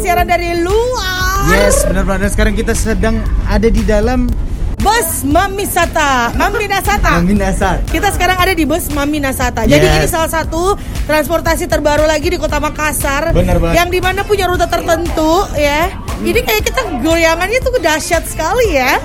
siaran dari luar. Yes, benar benar. Dan sekarang kita sedang ada di dalam Bus Mami Sata, Mami Nasata. Minasat. Kita sekarang ada di bus Mami Nasata. Jadi Yes. ini salah satu transportasi terbaru lagi di Kota Makassar. Benar banget. Yang di mana punya rute tertentu ya. Ini kayak kita goyangannya tuh dahsyat sekali ya.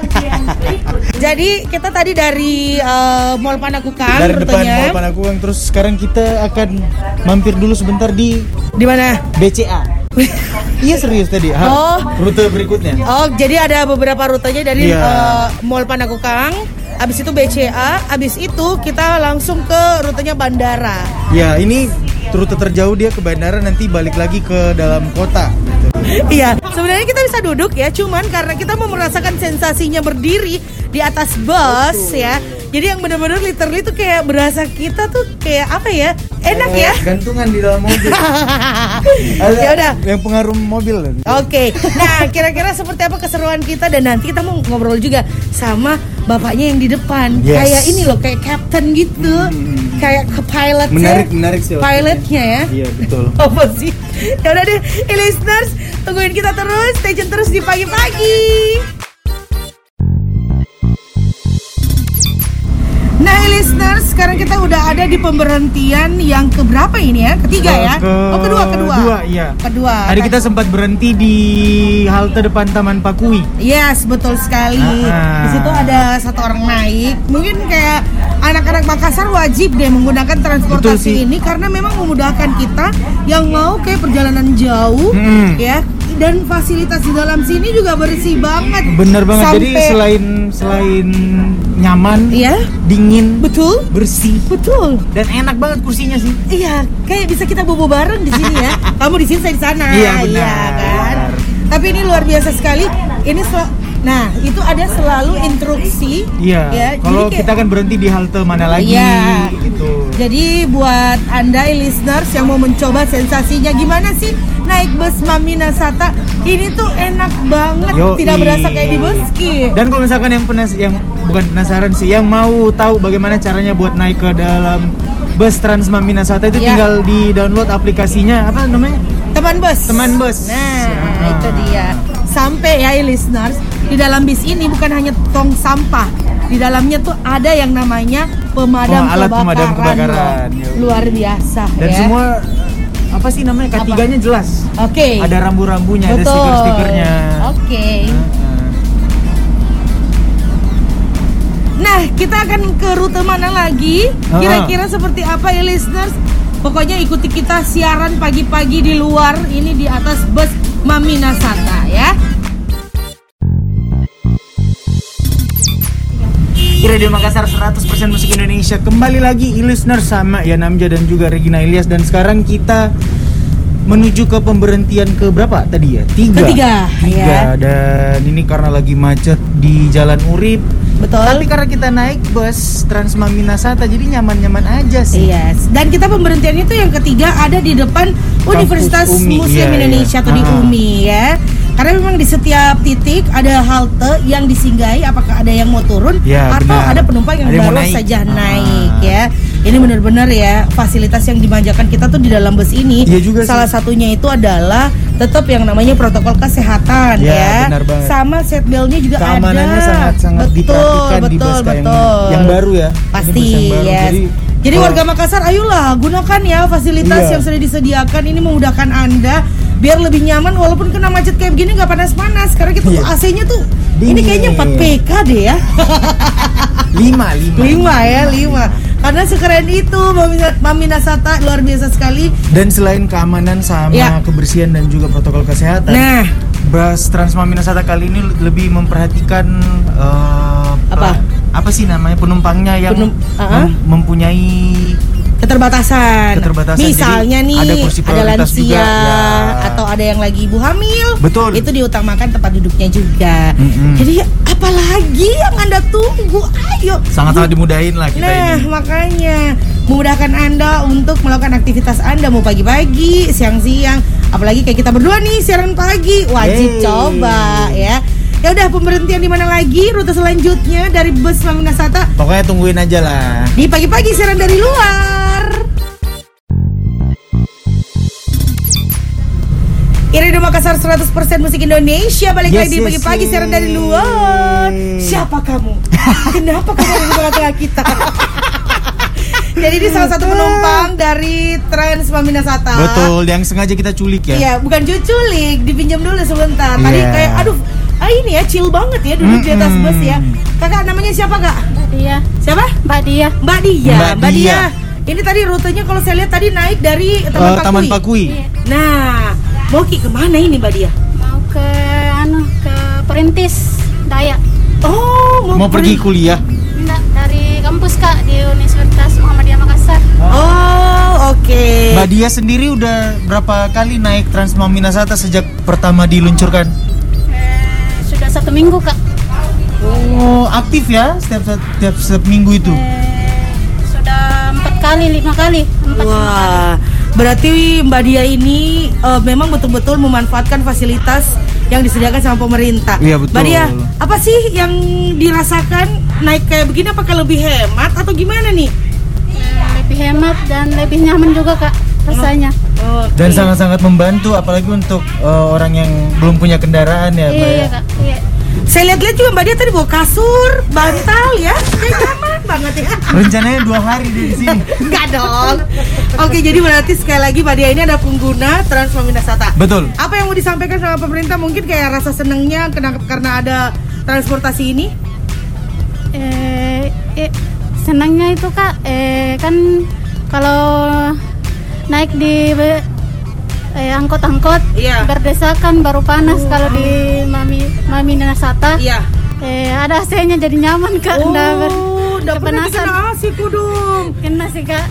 Jadi kita tadi dari eh, Mall Panakukang Dari depan rutenya. Mall Panakukang terus sekarang kita akan mampir dulu sebentar di Di mana? BCA. iya serius tadi. Ha- Oh. Rute berikutnya. Oh, jadi ada beberapa rutenya dari Iya. eh, Mall Panakukang, abis itu BCA, abis itu kita langsung ke rutenya bandara. Ya, ini rute terjauh dia ke bandara nanti balik lagi ke dalam kota. gitu. Iya, sebenarnya kita bisa duduk ya, cuman karena kita mau merasakan sensasinya berdiri di atas bus ya. Jadi yang benar-benar literally tuh kayak berasa kita tuh kayak apa ya? Enak ya. Eh, Gantungan di dalam mobil. Ada Ya udah. Yang pengaruh mobil. Oke, nah kira-kira seperti apa keseruan kita dan nanti kita mau ngobrol juga sama bapaknya yang di depan. Yes. Kayak ini loh, kayak captain gitu, kayak ke pilot Menarik, menarik sih. Pilotnya ya. Iya, betul. Apa sih? Ya udah deh, eh, listeners, tungguin kita terus, stay tune terus di pagi-pagi. Sekarang kita udah ada di pemberhentian yang keberapa ini ya? Ketiga ya? Ke- oh, kedua, kedua. kedua, iya. Kedua. Tadi kita sempat berhenti di halte depan Taman Pakui. Yes, betul sekali. Ah. Di situ ada satu orang naik. Mungkin kayak anak-anak Makassar wajib deh menggunakan transportasi ini karena memang memudahkan kita yang mau kayak perjalanan jauh, Mm-mm. ya. Dan fasilitas di dalam sini juga bersih banget. Bener banget. Jadi Sampai- selain selain nyaman, Iya, dingin, betul, bersih, betul. dan enak banget kursinya sih. Iya, kayak bisa kita bobo bareng di sini ya. Kamu di sini, saya di sana. Iya, benar. kan? Tapi ini luar biasa sekali. Ini sel- Nah, itu ada selalu instruksi. Iya. Ya, Kalau kayak- kita kan berhenti di halte mana lagi, Iya. gitu. Jadi buat anda listeners yang mau mencoba sensasinya gimana sih naik bus Mami Nasata ini tuh enak banget, Yoi. tidak berasa kayak di Boski. Dan kalau misalkan yang penas yang bukan penasaran sih, yang mau tahu bagaimana caranya buat naik ke dalam bus Trans Mamina Sata itu Iya. tinggal di download aplikasinya apa namanya? Teman bus. Teman bus. Nah, Ah. itu dia. Sampai ya listeners, di dalam bis ini bukan hanya tong sampah. Di dalamnya tuh ada yang namanya pemadam Oh, alat kebakaran. pemadam kebakaran. loh. Luar biasa Dan ya. semua apa sih namanya? Ketiganya jelas. Oke. Ada rambu-rambunya, ada stiker-stikernya. Oke. Heeh. Nah, kita akan ke rute mana lagi? Kira-kira seperti apa ya listeners? Pokoknya ikuti kita siaran pagi-pagi di luar ini di atas bus Mami Nasata ya. Di Radio Makassar 100% musik Indonesia Kembali lagi listener sama ya Namja dan juga Regina Ilyas Dan sekarang kita menuju ke pemberhentian ke berapa tadi ya? Tiga Ketiga, Tiga ya. Dan ini karena lagi macet di Jalan Urip Betul. Tapi karena kita naik bus Trans Mamina Sata Jadi nyaman-nyaman aja sih Yes. Dan kita pemberhentiannya itu yang ketiga ada di depan Universitas UMI, Muslim iya, Indonesia iya. atau di Ah. UMI ya. Karena memang di setiap titik ada halte yang disinggahi apakah ada yang mau turun Ya, atau benar. ada penumpang yang Ada yang baru naik. saja Ah. naik ya. Ini benar-benar ya fasilitas yang dimanjakan kita tuh di dalam bus ini. Iya juga sih. Salah satunya itu adalah tetap yang namanya protokol kesehatan Ya, ya. benar banget. Sama seatbeltnya juga Keamanannya ada. sangat-sangat betul, diperhatikan di betul, bus kayak yang, betul. yang baru ya Pasti, yang baru. yes. Jadi, warga Makassar, ayolah gunakan ya fasilitas Iya. yang sudah disediakan ini memudahkan anda biar lebih nyaman walaupun kena macet kayak begini nggak panas-panas karena kita tuh Iya. AC-nya tuh ini Dingin. kayaknya 4 PK deh ya. Lima, lima 5 ya, 5. Karena sekeren itu Mami, Mami Nasata luar biasa sekali. Dan selain keamanan sama Ya. kebersihan dan juga protokol kesehatan, Nah, bus Trans Mamina Sata kali ini lebih memperhatikan eh, Apa? apa sih namanya penumpangnya yang Penum- uh-uh. mem- mempunyai keterbatasan. Keterbatasan, Misalnya jadi nih ada kursi ada lansia juga, ya. atau ada yang lagi ibu hamil. Betul. Itu diutamakan tempat duduknya juga. Mm-mm. Jadi apalagi yang Anda tunggu? Ayo. sangat-sangat dimudahin lah kita Nah, ini. makanya memudahkan Anda untuk melakukan aktivitas Anda mau pagi-pagi, siang-siang, apalagi kayak kita berdua nih siaran pagi, wajib coba ya. Ya udah pemberhentian di mana lagi? Rute selanjutnya dari bus Mamina Sata Pokoknya tungguin aja lah. di pagi-pagi siaran dari luar. Irido Makassar Makassar 100% musik Indonesia Balik Yes, lagi di yes, pagi-pagi yes. siaran dari luar Siapa kamu? Kenapa kamu ada di tengah-tengah kita? Jadi ini salah satu penumpang dari Trans Maminasata Betul, yang sengaja kita culik ya. Iya, bukan cuculik, dipinjam dulu sebentar. Tadi Iya. kayak aduh, ah ini ya chill banget ya duduk di atas bus ya. Kakak namanya siapa, Kak? Mbak Dia, Siapa? Mbak Dia. Mbak Dia. Mbak Dia. Ini tadi rutenya kalau saya lihat tadi naik dari Eh, Taman Pakui. Taman Pakui. Iya. Nah, mau ki ke mana ini Mbak Dia? Mau ke anu ke Perintis Dayak. Oh, Mau pergi kuliah. Enggak, dari kampus Kak di Universitas Muhammadiyah Makassar. Oh, oke. Mbak Dia sendiri udah berapa kali naik Trans Maminasata sejak pertama diluncurkan? Satu minggu Kak. Oh, aktif ya setiap setiap, setiap minggu itu. Eh, sudah empat kali, lima kali, empat lima kali. Wah, berarti Mbak Dia ini eh, memang betul-betul memanfaatkan fasilitas yang disediakan sama pemerintah. Iya, betul. Mbak Dia, apa sih yang dirasakan naik kayak begini? Apakah lebih hemat atau gimana nih? Eh, lebih hemat dan lebih nyaman juga Kak rasanya. Oke. Dan sangat-sangat membantu apalagi untuk eh, orang yang belum punya kendaraan ya, Mbak Iya ya. Kak. Iya. Saya lihat-lihat juga Mbak Dia tadi bawa kasur, bantal ya, kayak nyaman banget ya. Rencananya dua hari di sini. Enggak dong. Oke, jadi berarti sekali lagi Mbak Dia ini ada pengguna Transmaminasata. Betul. Apa yang mau disampaikan sama pemerintah? Mungkin kayak rasa senangnya kena- karena ada transportasi ini? eh, eh, senangnya itu kak eh, kan kalau naik di eh, angkot-angkot Iya. berdesakan baru panas kalau di Mami Mami Nasata Iya. eh, ada AC-nya jadi nyaman kak nggak ber- Oh, enggak pernah kepanasan. kena asi dong. kena sih kak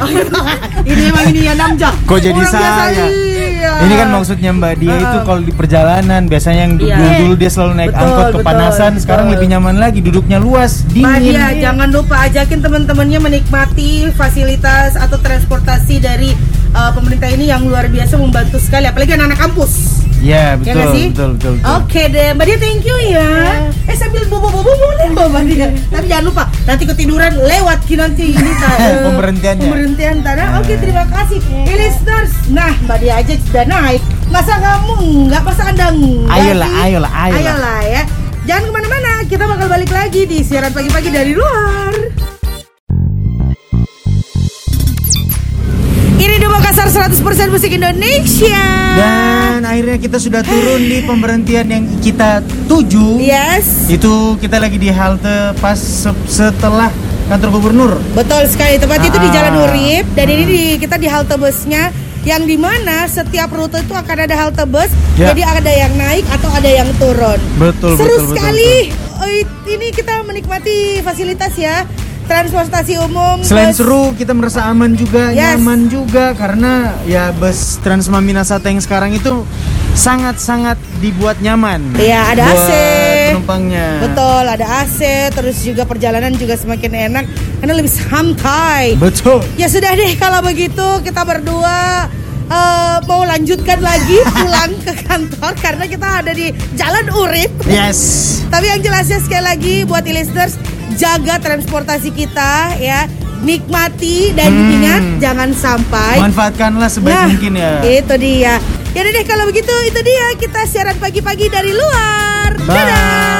ini emang ini ya namja. Kok jadi Orang saya? iya. Ini kan maksudnya Mbak Dia itu kalau di perjalanan biasanya yang Iya. dulu dulu dia selalu naik Betul, angkot betul, kepanasan, sekarang betul. lebih nyaman lagi, duduknya luas, Mbak dingin. Dia, jangan lupa ajakin teman-temannya menikmati fasilitas atau transportasi dari uh, pemerintah ini yang luar biasa membantu sekali, apalagi anak-anak kampus. Ya, Ya betul, sih? betul, betul, betul. Oke deh, Mbak Dia thank you ya. Eh sambil bobo-bobo boleh loh Mbak Dia. Tapi jangan lupa nanti ketiduran lewat ki nanti ini eh, Pemberhentiannya. Pemberhentian tanah. Oke terima kasih. Eh, listeners, nah Mbak Dia aja sudah naik. Masa kamu enggak? Masa anda enggak? Ayolah, sih? ayolah, ayolah. Ayolah ya. Jangan ke mana-mana. Kita bakal balik lagi di siaran pagi-pagi dari luar. Makassar 100% musik Indonesia. Dan akhirnya kita sudah turun di pemberhentian yang kita tuju. Yes. Itu kita lagi di halte pas se- setelah kantor gubernur. Betul sekali, tempat itu di Ah. Jalan Urip dan ini di, kita di halte busnya yang di mana setiap rute itu akan ada halte bus, Ya. jadi ada yang naik atau ada yang turun. Betul, Seru betul, betul, sekali. Oh, it- ini kita menikmati fasilitas ya, transportasi umum. Selain bus. seru, kita merasa aman juga, Yes. nyaman juga karena ya bus Transmaminasata yang sekarang itu sangat-sangat dibuat nyaman. Iya, ada buat AC. penumpangnya. Betul, ada AC, terus juga perjalanan juga semakin enak karena lebih santai. Betul. Ya sudah deh kalau begitu kita berdua eh, mau lanjutkan lagi pulang ke kantor karena kita ada di Jalan Urip. Yes. Tapi yang jelasnya sekali lagi buat listeners jaga transportasi kita ya. Nikmati dan Hmm. ingat jangan sampai Manfaatkanlah sebaik Nah, mungkin ya. Itu dia. Ya deh kalau begitu itu dia kita siaran pagi-pagi dari luar. Bye. Dadah.